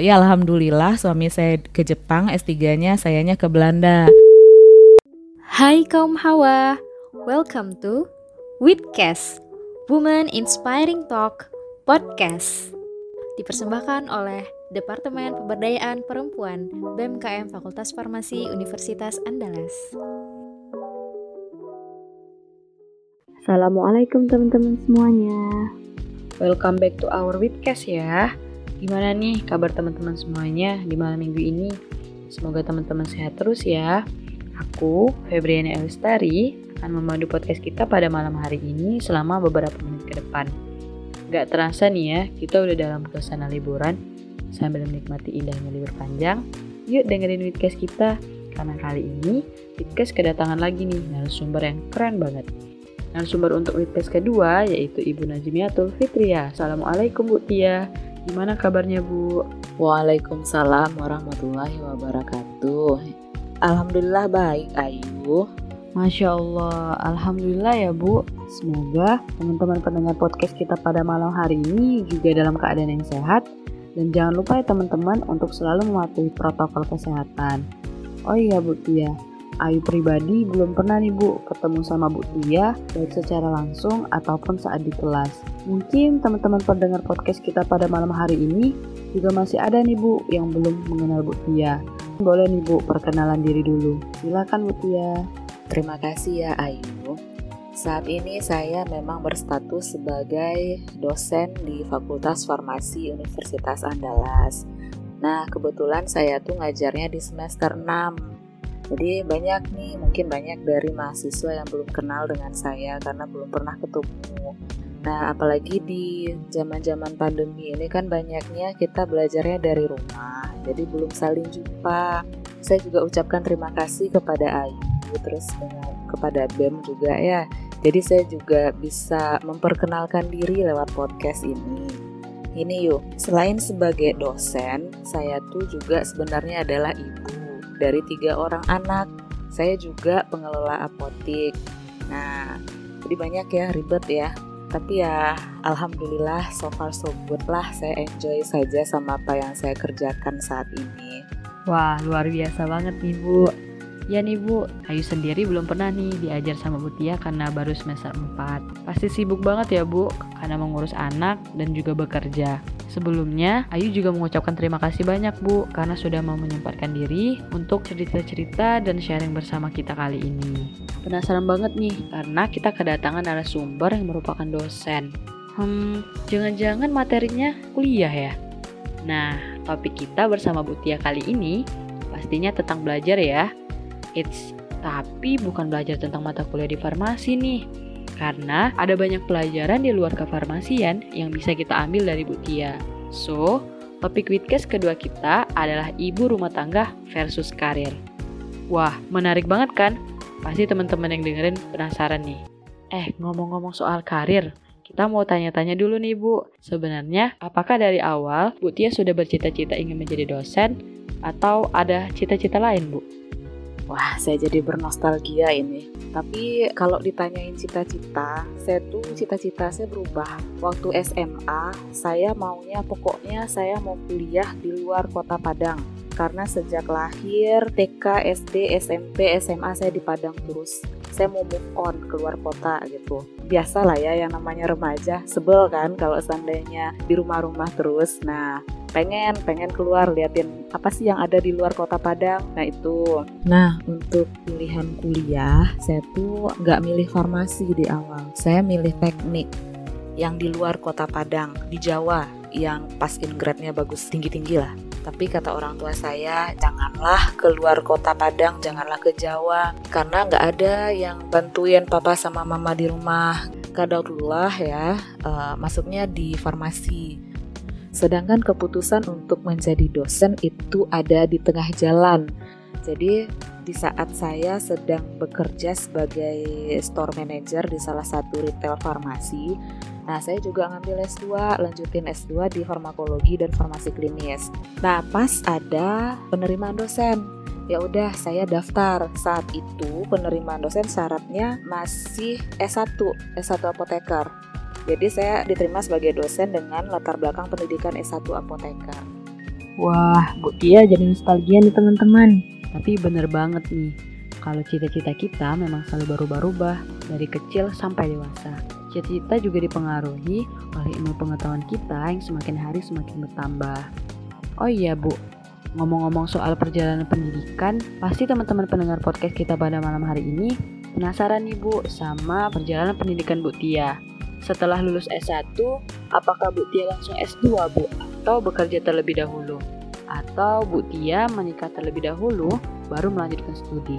Ya alhamdulillah suami saya ke Jepang, S3-nya sayanya ke Belanda. Hai kaum hawa, welcome to Witcast, Woman Inspiring Talk Podcast. Dipersembahkan oleh Departemen Pemberdayaan Perempuan BMKM Fakultas Farmasi Universitas Andalas. Assalamualaikum teman-teman semuanya. Welcome back to our Witcast ya. Gimana nih kabar teman-teman semuanya di malam minggu ini? Semoga teman-teman sehat terus ya. Aku, Febriana Elistari, akan memandu podcast kita pada malam hari ini selama beberapa menit ke depan. Gak terasa nih ya, kita udah dalam suasana liburan sambil menikmati indahnya libur panjang. Yuk dengerin Witcast kita, karena kali ini Witcast kedatangan lagi nih narasumber yang keren banget. Narasumber untuk Witcast kedua yaitu Ibu Najmiatul Fitria. Assalamualaikum Bu Tia. Gimana kabarnya Bu? Waalaikumsalam warahmatullahi wabarakatuh. Alhamdulillah baik Ayu. Masya Allah, Alhamdulillah ya Bu. Semoga teman-teman pendengar podcast kita pada malam hari ini juga dalam keadaan yang sehat. Dan jangan lupa ya teman-teman untuk selalu mematuhi protokol kesehatan. Oh iya Bu Tia, Ayu pribadi belum pernah nih Bu ketemu sama Bu Tia baik secara langsung ataupun saat di kelas. Mungkin teman-teman pendengar podcast kita pada malam hari ini juga masih ada nih Bu yang belum mengenal Bu Tia. Boleh nih Bu perkenalan diri dulu. Silakan Bu Tia. Terima kasih ya Ayu. Saat ini saya memang berstatus sebagai dosen di Fakultas Farmasi Universitas Andalas. Nah, kebetulan saya tuh ngajarnya di semester 6 jadi banyak nih, mungkin banyak dari mahasiswa yang belum kenal dengan saya karena belum pernah ketemu. Nah, apalagi di zaman-zaman pandemi ini kan banyaknya kita belajarnya dari rumah, jadi belum saling jumpa. Saya juga ucapkan terima kasih kepada Ayu, terus dengan kepada BEM juga ya. Jadi saya juga bisa memperkenalkan diri lewat podcast ini. Ini yuk, selain sebagai dosen, saya tuh juga sebenarnya adalah ibu dari tiga orang anak. Saya juga pengelola apotik. Nah, jadi banyak ya ribet ya. Tapi ya alhamdulillah so far so good lah. Saya enjoy saja sama apa yang saya kerjakan saat ini. Wah, luar biasa banget nih Bu. Ya nih Bu, Ayu sendiri belum pernah nih diajar sama Bu Tia karena baru semester 4. Pasti sibuk banget ya Bu, karena mengurus anak dan juga bekerja. Sebelumnya, Ayu juga mengucapkan terima kasih banyak Bu karena sudah mau menyempatkan diri untuk cerita-cerita dan sharing bersama kita kali ini. Penasaran banget nih karena kita kedatangan narasumber yang merupakan dosen. Hmm, jangan-jangan materinya kuliah ya? Nah, topik kita bersama Bu Tia kali ini pastinya tentang belajar ya. It's tapi bukan belajar tentang mata kuliah di farmasi nih, karena ada banyak pelajaran di luar kefarmasian yang bisa kita ambil dari Bu Tia. So, topik Witcast kedua kita adalah ibu rumah tangga versus karir. Wah, menarik banget kan? Pasti teman-teman yang dengerin penasaran nih. Eh, ngomong-ngomong soal karir, kita mau tanya-tanya dulu nih Bu. Sebenarnya, apakah dari awal Bu Tia sudah bercita-cita ingin menjadi dosen atau ada cita-cita lain Bu? Wah, saya jadi bernostalgia ini. Tapi kalau ditanyain cita-cita, saya tuh cita-cita saya berubah. Waktu SMA, saya maunya pokoknya saya mau kuliah di luar kota Padang. Karena sejak lahir, TK, SD, SMP, SMA saya di Padang terus. Saya mau move on keluar kota gitu. Biasa lah ya yang namanya remaja, sebel kan kalau seandainya di rumah-rumah terus. Nah, pengen pengen keluar liatin apa sih yang ada di luar kota Padang nah itu nah untuk pilihan kuliah saya tuh nggak milih farmasi di awal saya milih teknik yang di luar kota Padang di Jawa yang pas grade-nya bagus tinggi-tinggi lah tapi kata orang tua saya janganlah keluar kota Padang janganlah ke Jawa karena nggak ada yang bantuin papa sama mama di rumah kadaulah ya uh, masuknya di farmasi Sedangkan keputusan untuk menjadi dosen itu ada di tengah jalan. Jadi di saat saya sedang bekerja sebagai store manager di salah satu retail farmasi, nah saya juga ngambil S2, lanjutin S2 di farmakologi dan farmasi klinis. Nah, pas ada penerimaan dosen, ya udah saya daftar saat itu penerimaan dosen syaratnya masih S1 S1 apoteker jadi saya diterima sebagai dosen dengan latar belakang pendidikan S1 apoteker. Wah, Bu Tia jadi nostalgia nih teman-teman. Tapi bener banget nih, kalau cita-cita kita memang selalu berubah-ubah dari kecil sampai dewasa. Cita-cita juga dipengaruhi oleh ilmu pengetahuan kita yang semakin hari semakin bertambah. Oh iya Bu, ngomong-ngomong soal perjalanan pendidikan, pasti teman-teman pendengar podcast kita pada malam hari ini penasaran nih Bu sama perjalanan pendidikan Bu Tia. Setelah lulus S1, apakah Bu Tia langsung S2 Bu? Atau bekerja terlebih dahulu? Atau Bu Tia menikah terlebih dahulu baru melanjutkan studi?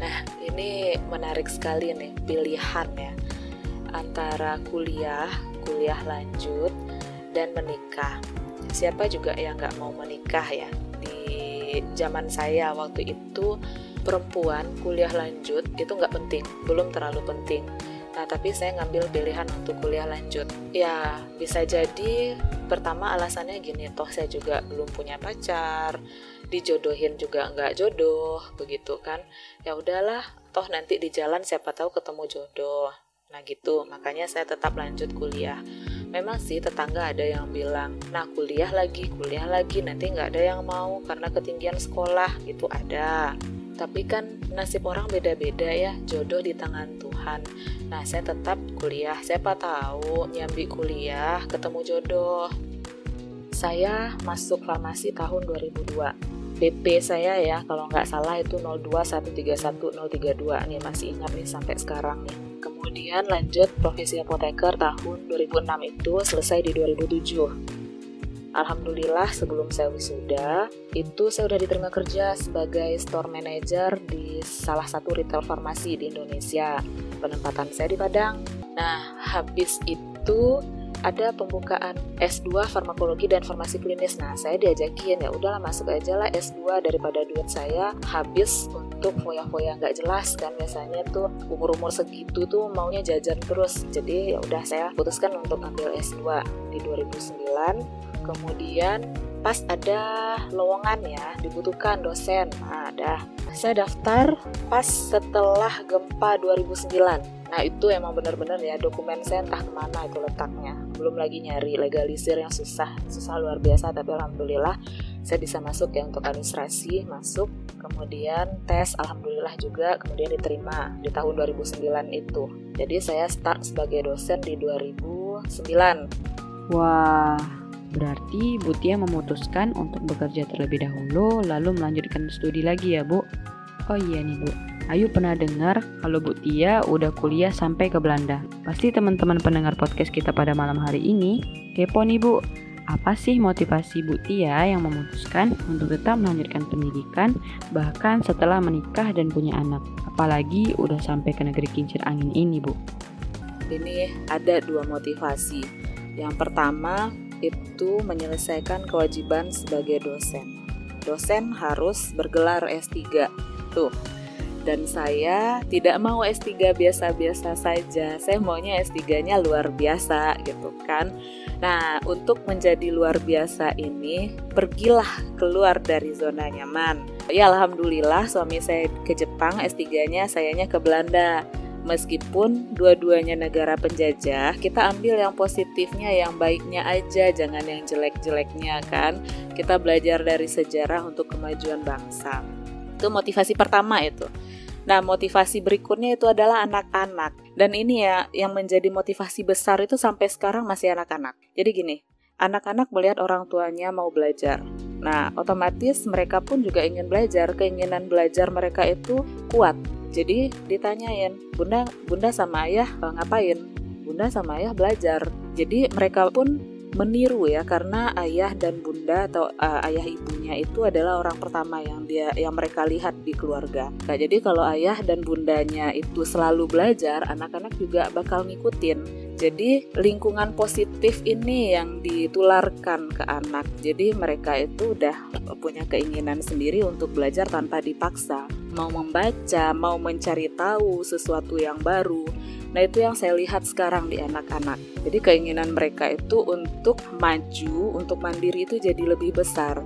Nah, ini menarik sekali nih pilihan ya antara kuliah, kuliah lanjut, dan menikah. Siapa juga yang nggak mau menikah ya? Di zaman saya waktu itu perempuan kuliah lanjut itu nggak penting, belum terlalu penting. Nah, tapi saya ngambil pilihan untuk kuliah lanjut. Ya, bisa jadi pertama alasannya gini, toh saya juga belum punya pacar, dijodohin juga nggak jodoh, begitu kan. Ya udahlah, toh nanti di jalan siapa tahu ketemu jodoh. Nah gitu, makanya saya tetap lanjut kuliah. Memang sih tetangga ada yang bilang, nah kuliah lagi, kuliah lagi, nanti nggak ada yang mau karena ketinggian sekolah, itu ada. Tapi kan nasib orang beda-beda ya, jodoh di tangan Tuhan. Nah saya tetap kuliah, siapa tahu nyambi kuliah, ketemu jodoh. Saya masuk farmasi tahun 2002. PP saya ya kalau nggak salah itu 02131 nih masih ingat nih sampai sekarang nih kemudian lanjut profesi apoteker tahun 2006 itu selesai di 2007 Alhamdulillah sebelum saya wisuda itu saya udah diterima kerja sebagai store manager di salah satu retail farmasi di Indonesia penempatan saya di Padang. Nah habis itu ada pembukaan S2 farmakologi dan farmasi klinis. Nah, saya diajakin ya udahlah masuk aja lah S2 daripada duit saya habis untuk foya-foya nggak jelas kan biasanya tuh umur-umur segitu tuh maunya jajan terus. Jadi ya udah saya putuskan untuk ambil S2 di 2009. Kemudian pas ada lowongan ya dibutuhkan dosen. Nah, ada. Saya daftar pas setelah gempa 2009 Nah itu emang bener-bener ya dokumen saya entah ke mana itu letaknya. Belum lagi nyari legalisir yang susah, susah luar biasa. Tapi alhamdulillah saya bisa masuk ya untuk administrasi masuk. Kemudian tes, alhamdulillah juga kemudian diterima di tahun 2009 itu. Jadi saya start sebagai dosen di 2009. Wah, berarti Bu Tia memutuskan untuk bekerja terlebih dahulu lalu melanjutkan studi lagi ya Bu? Oh iya nih Bu, Ayu pernah dengar kalau Bu Tia udah kuliah sampai ke Belanda. Pasti teman-teman pendengar podcast kita pada malam hari ini kepo nih Bu. Apa sih motivasi Bu Tia yang memutuskan untuk tetap melanjutkan pendidikan bahkan setelah menikah dan punya anak? Apalagi udah sampai ke negeri kincir angin ini Bu. Ini ada dua motivasi. Yang pertama itu menyelesaikan kewajiban sebagai dosen. Dosen harus bergelar S3. Tuh, dan saya tidak mau S3 biasa-biasa saja. Saya maunya S3-nya luar biasa gitu kan. Nah, untuk menjadi luar biasa ini, pergilah keluar dari zona nyaman. Ya alhamdulillah suami saya ke Jepang, S3-nya sayanya ke Belanda. Meskipun dua-duanya negara penjajah, kita ambil yang positifnya, yang baiknya aja, jangan yang jelek-jeleknya kan. Kita belajar dari sejarah untuk kemajuan bangsa. Itu motivasi pertama itu. Nah, motivasi berikutnya itu adalah anak-anak. Dan ini ya yang menjadi motivasi besar itu sampai sekarang masih anak-anak. Jadi gini, anak-anak melihat orang tuanya mau belajar. Nah, otomatis mereka pun juga ingin belajar. Keinginan belajar mereka itu kuat. Jadi ditanyain, "Bunda, Bunda sama Ayah ngapain?" Bunda sama Ayah belajar. Jadi mereka pun meniru ya karena ayah dan bunda atau uh, ayah ibunya itu adalah orang pertama yang dia yang mereka lihat di keluarga. Nah, jadi kalau ayah dan bundanya itu selalu belajar, anak-anak juga bakal ngikutin. Jadi lingkungan positif ini yang ditularkan ke anak. Jadi mereka itu udah punya keinginan sendiri untuk belajar tanpa dipaksa. Mau membaca, mau mencari tahu sesuatu yang baru Nah itu yang saya lihat sekarang di anak-anak. Jadi keinginan mereka itu untuk maju, untuk mandiri itu jadi lebih besar.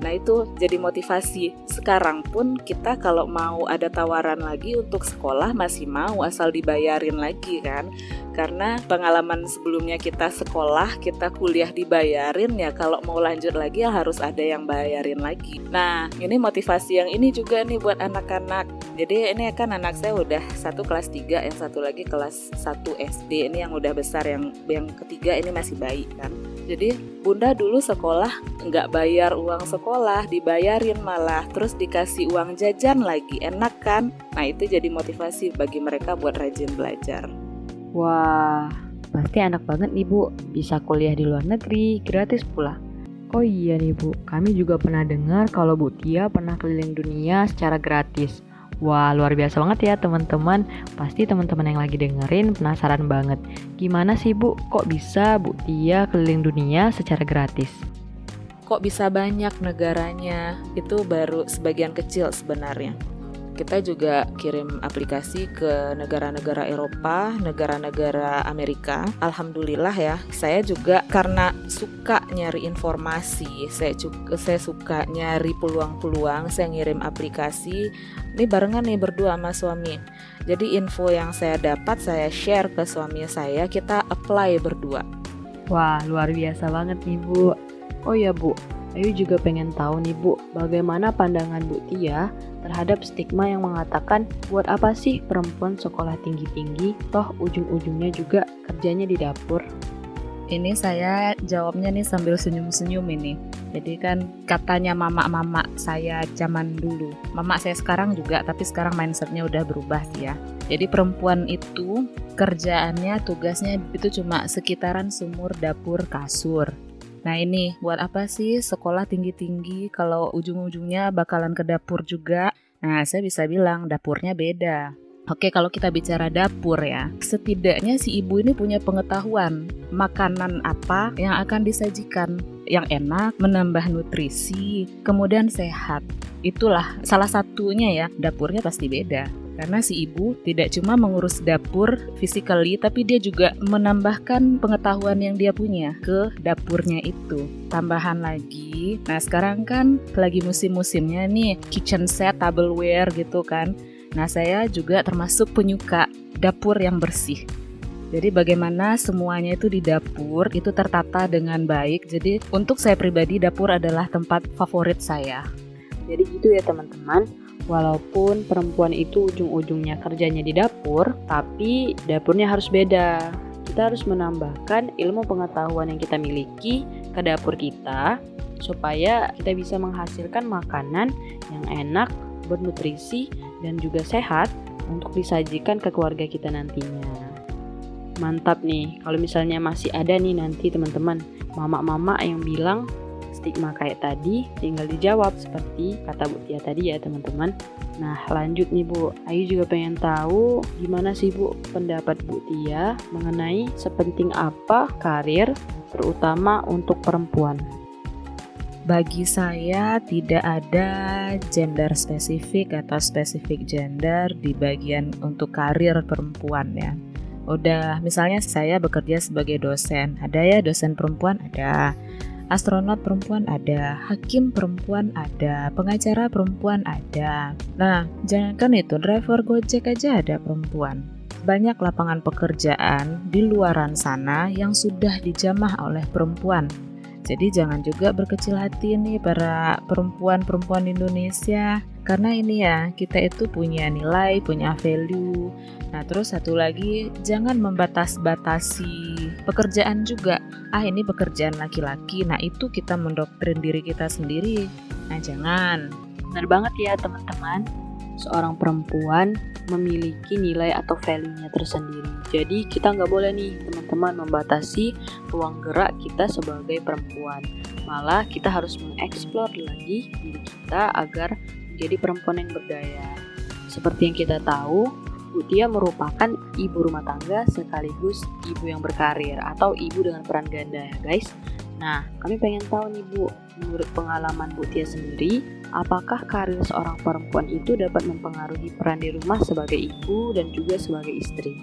Nah itu jadi motivasi. Sekarang pun kita kalau mau ada tawaran lagi untuk sekolah masih mau asal dibayarin lagi kan. Karena pengalaman sebelumnya kita sekolah, kita kuliah dibayarin ya kalau mau lanjut lagi ya harus ada yang bayarin lagi. Nah ini motivasi yang ini juga nih buat anak-anak. Jadi ini kan anak saya udah satu kelas 3, yang satu lagi kelas 1 SD. Ini yang udah besar, yang yang ketiga ini masih bayi kan. Jadi bunda dulu sekolah nggak bayar uang sekolah, dibayarin malah, terus dikasih uang jajan lagi, enak kan? Nah itu jadi motivasi bagi mereka buat rajin belajar. Wah, pasti enak banget nih Bu, bisa kuliah di luar negeri, gratis pula. Oh iya nih Bu, kami juga pernah dengar kalau Bu Tia pernah keliling dunia secara gratis. Wah, luar biasa banget ya teman-teman. Pasti teman-teman yang lagi dengerin penasaran banget. Gimana sih Bu, kok bisa Bu Tia keliling dunia secara gratis? Kok bisa banyak negaranya? Itu baru sebagian kecil sebenarnya kita juga kirim aplikasi ke negara-negara Eropa, negara-negara Amerika. Alhamdulillah ya, saya juga karena suka nyari informasi, saya juga saya suka nyari peluang-peluang, saya ngirim aplikasi. Ini barengan nih berdua sama suami. Jadi info yang saya dapat saya share ke suami saya, kita apply berdua. Wah, luar biasa banget nih, Bu. Oh ya, Bu, Ayu juga pengen tahu nih Bu, bagaimana pandangan Bu Tia terhadap stigma yang mengatakan buat apa sih perempuan sekolah tinggi-tinggi, toh ujung-ujungnya juga kerjanya di dapur. Ini saya jawabnya nih sambil senyum-senyum ini. Jadi kan katanya mama-mama saya zaman dulu. Mama saya sekarang juga, tapi sekarang mindsetnya udah berubah sih ya. Jadi perempuan itu kerjaannya, tugasnya itu cuma sekitaran sumur, dapur, kasur. Nah ini buat apa sih sekolah tinggi-tinggi kalau ujung-ujungnya bakalan ke dapur juga? Nah saya bisa bilang dapurnya beda. Oke, kalau kita bicara dapur ya, setidaknya si ibu ini punya pengetahuan makanan apa yang akan disajikan yang enak, menambah nutrisi, kemudian sehat. Itulah salah satunya ya, dapurnya pasti beda. Karena si ibu tidak cuma mengurus dapur physically, tapi dia juga menambahkan pengetahuan yang dia punya ke dapurnya itu. Tambahan lagi, nah sekarang kan lagi musim-musimnya nih kitchen set, tableware gitu kan. Nah saya juga termasuk penyuka dapur yang bersih. Jadi bagaimana semuanya itu di dapur itu tertata dengan baik. Jadi untuk saya pribadi dapur adalah tempat favorit saya. Jadi gitu ya teman-teman. Walaupun perempuan itu ujung-ujungnya kerjanya di dapur, tapi dapurnya harus beda. Kita harus menambahkan ilmu pengetahuan yang kita miliki ke dapur kita supaya kita bisa menghasilkan makanan yang enak, bernutrisi, dan juga sehat untuk disajikan ke keluarga kita nantinya. Mantap nih, kalau misalnya masih ada nih nanti teman-teman, mama-mama yang bilang stigma kayak tadi tinggal dijawab seperti kata Bu Tia tadi ya teman-teman. Nah lanjut nih Bu, Ayu juga pengen tahu gimana sih Bu pendapat Bu Tia mengenai sepenting apa karir terutama untuk perempuan. Bagi saya tidak ada gender spesifik atau spesifik gender di bagian untuk karir perempuan ya. Udah misalnya saya bekerja sebagai dosen, ada ya dosen perempuan ada astronot perempuan ada, hakim perempuan ada, pengacara perempuan ada. Nah, jangankan itu, driver Gojek aja ada perempuan. Banyak lapangan pekerjaan di luaran sana yang sudah dijamah oleh perempuan. Jadi jangan juga berkecil hati nih para perempuan-perempuan Indonesia karena ini ya kita itu punya nilai, punya value. Nah terus satu lagi jangan membatas-batasi pekerjaan juga. Ah ini pekerjaan laki-laki. Nah itu kita mendoktrin diri kita sendiri. Nah jangan. Benar banget ya teman-teman. Seorang perempuan memiliki nilai atau value-nya tersendiri. Jadi kita nggak boleh nih teman-teman membatasi ruang gerak kita sebagai perempuan. Malah kita harus mengeksplor lagi diri kita agar menjadi perempuan yang berdaya. Seperti yang kita tahu, Bu Tia merupakan ibu rumah tangga sekaligus ibu yang berkarir atau ibu dengan peran ganda ya guys. Nah, kami pengen tahu nih Bu, menurut pengalaman Bu Tia sendiri, apakah karir seorang perempuan itu dapat mempengaruhi peran di rumah sebagai ibu dan juga sebagai istri?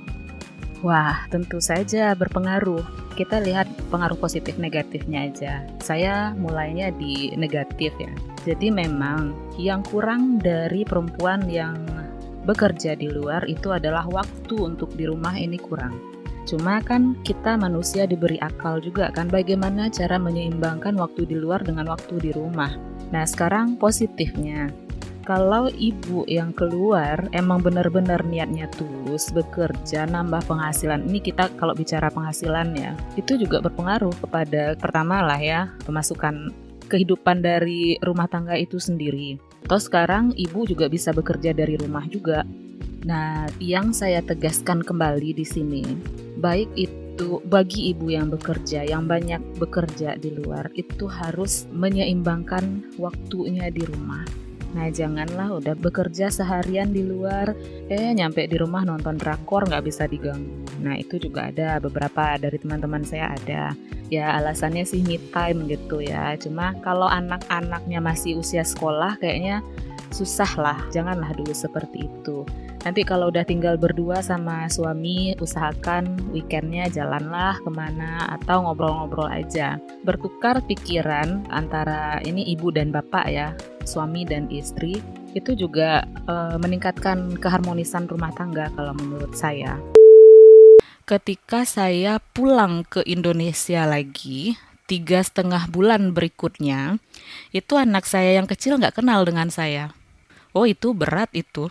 Wah, tentu saja berpengaruh. Kita lihat pengaruh positif negatifnya aja. Saya mulainya di negatif ya. Jadi memang yang kurang dari perempuan yang bekerja di luar itu adalah waktu untuk di rumah ini kurang. Cuma kan kita manusia diberi akal juga kan bagaimana cara menyeimbangkan waktu di luar dengan waktu di rumah. Nah sekarang positifnya, kalau ibu yang keluar emang benar-benar niatnya tulus bekerja nambah penghasilan ini kita kalau bicara penghasilan ya itu juga berpengaruh kepada pertama lah ya pemasukan kehidupan dari rumah tangga itu sendiri. Atau sekarang ibu juga bisa bekerja dari rumah juga. Nah yang saya tegaskan kembali di sini baik itu bagi ibu yang bekerja, yang banyak bekerja di luar, itu harus menyeimbangkan waktunya di rumah. Nah janganlah udah bekerja seharian di luar, eh nyampe di rumah nonton drakor nggak bisa diganggu. Nah itu juga ada beberapa dari teman-teman saya ada. Ya alasannya sih me time gitu ya. Cuma kalau anak-anaknya masih usia sekolah kayaknya susah lah. Janganlah dulu seperti itu. Nanti kalau udah tinggal berdua sama suami, usahakan weekendnya jalanlah ke mana atau ngobrol-ngobrol aja. Bertukar pikiran antara ini ibu dan bapak ya suami dan istri itu juga uh, meningkatkan keharmonisan rumah tangga kalau menurut saya. Ketika saya pulang ke Indonesia lagi, tiga setengah bulan berikutnya, itu anak saya yang kecil nggak kenal dengan saya. Oh itu berat itu.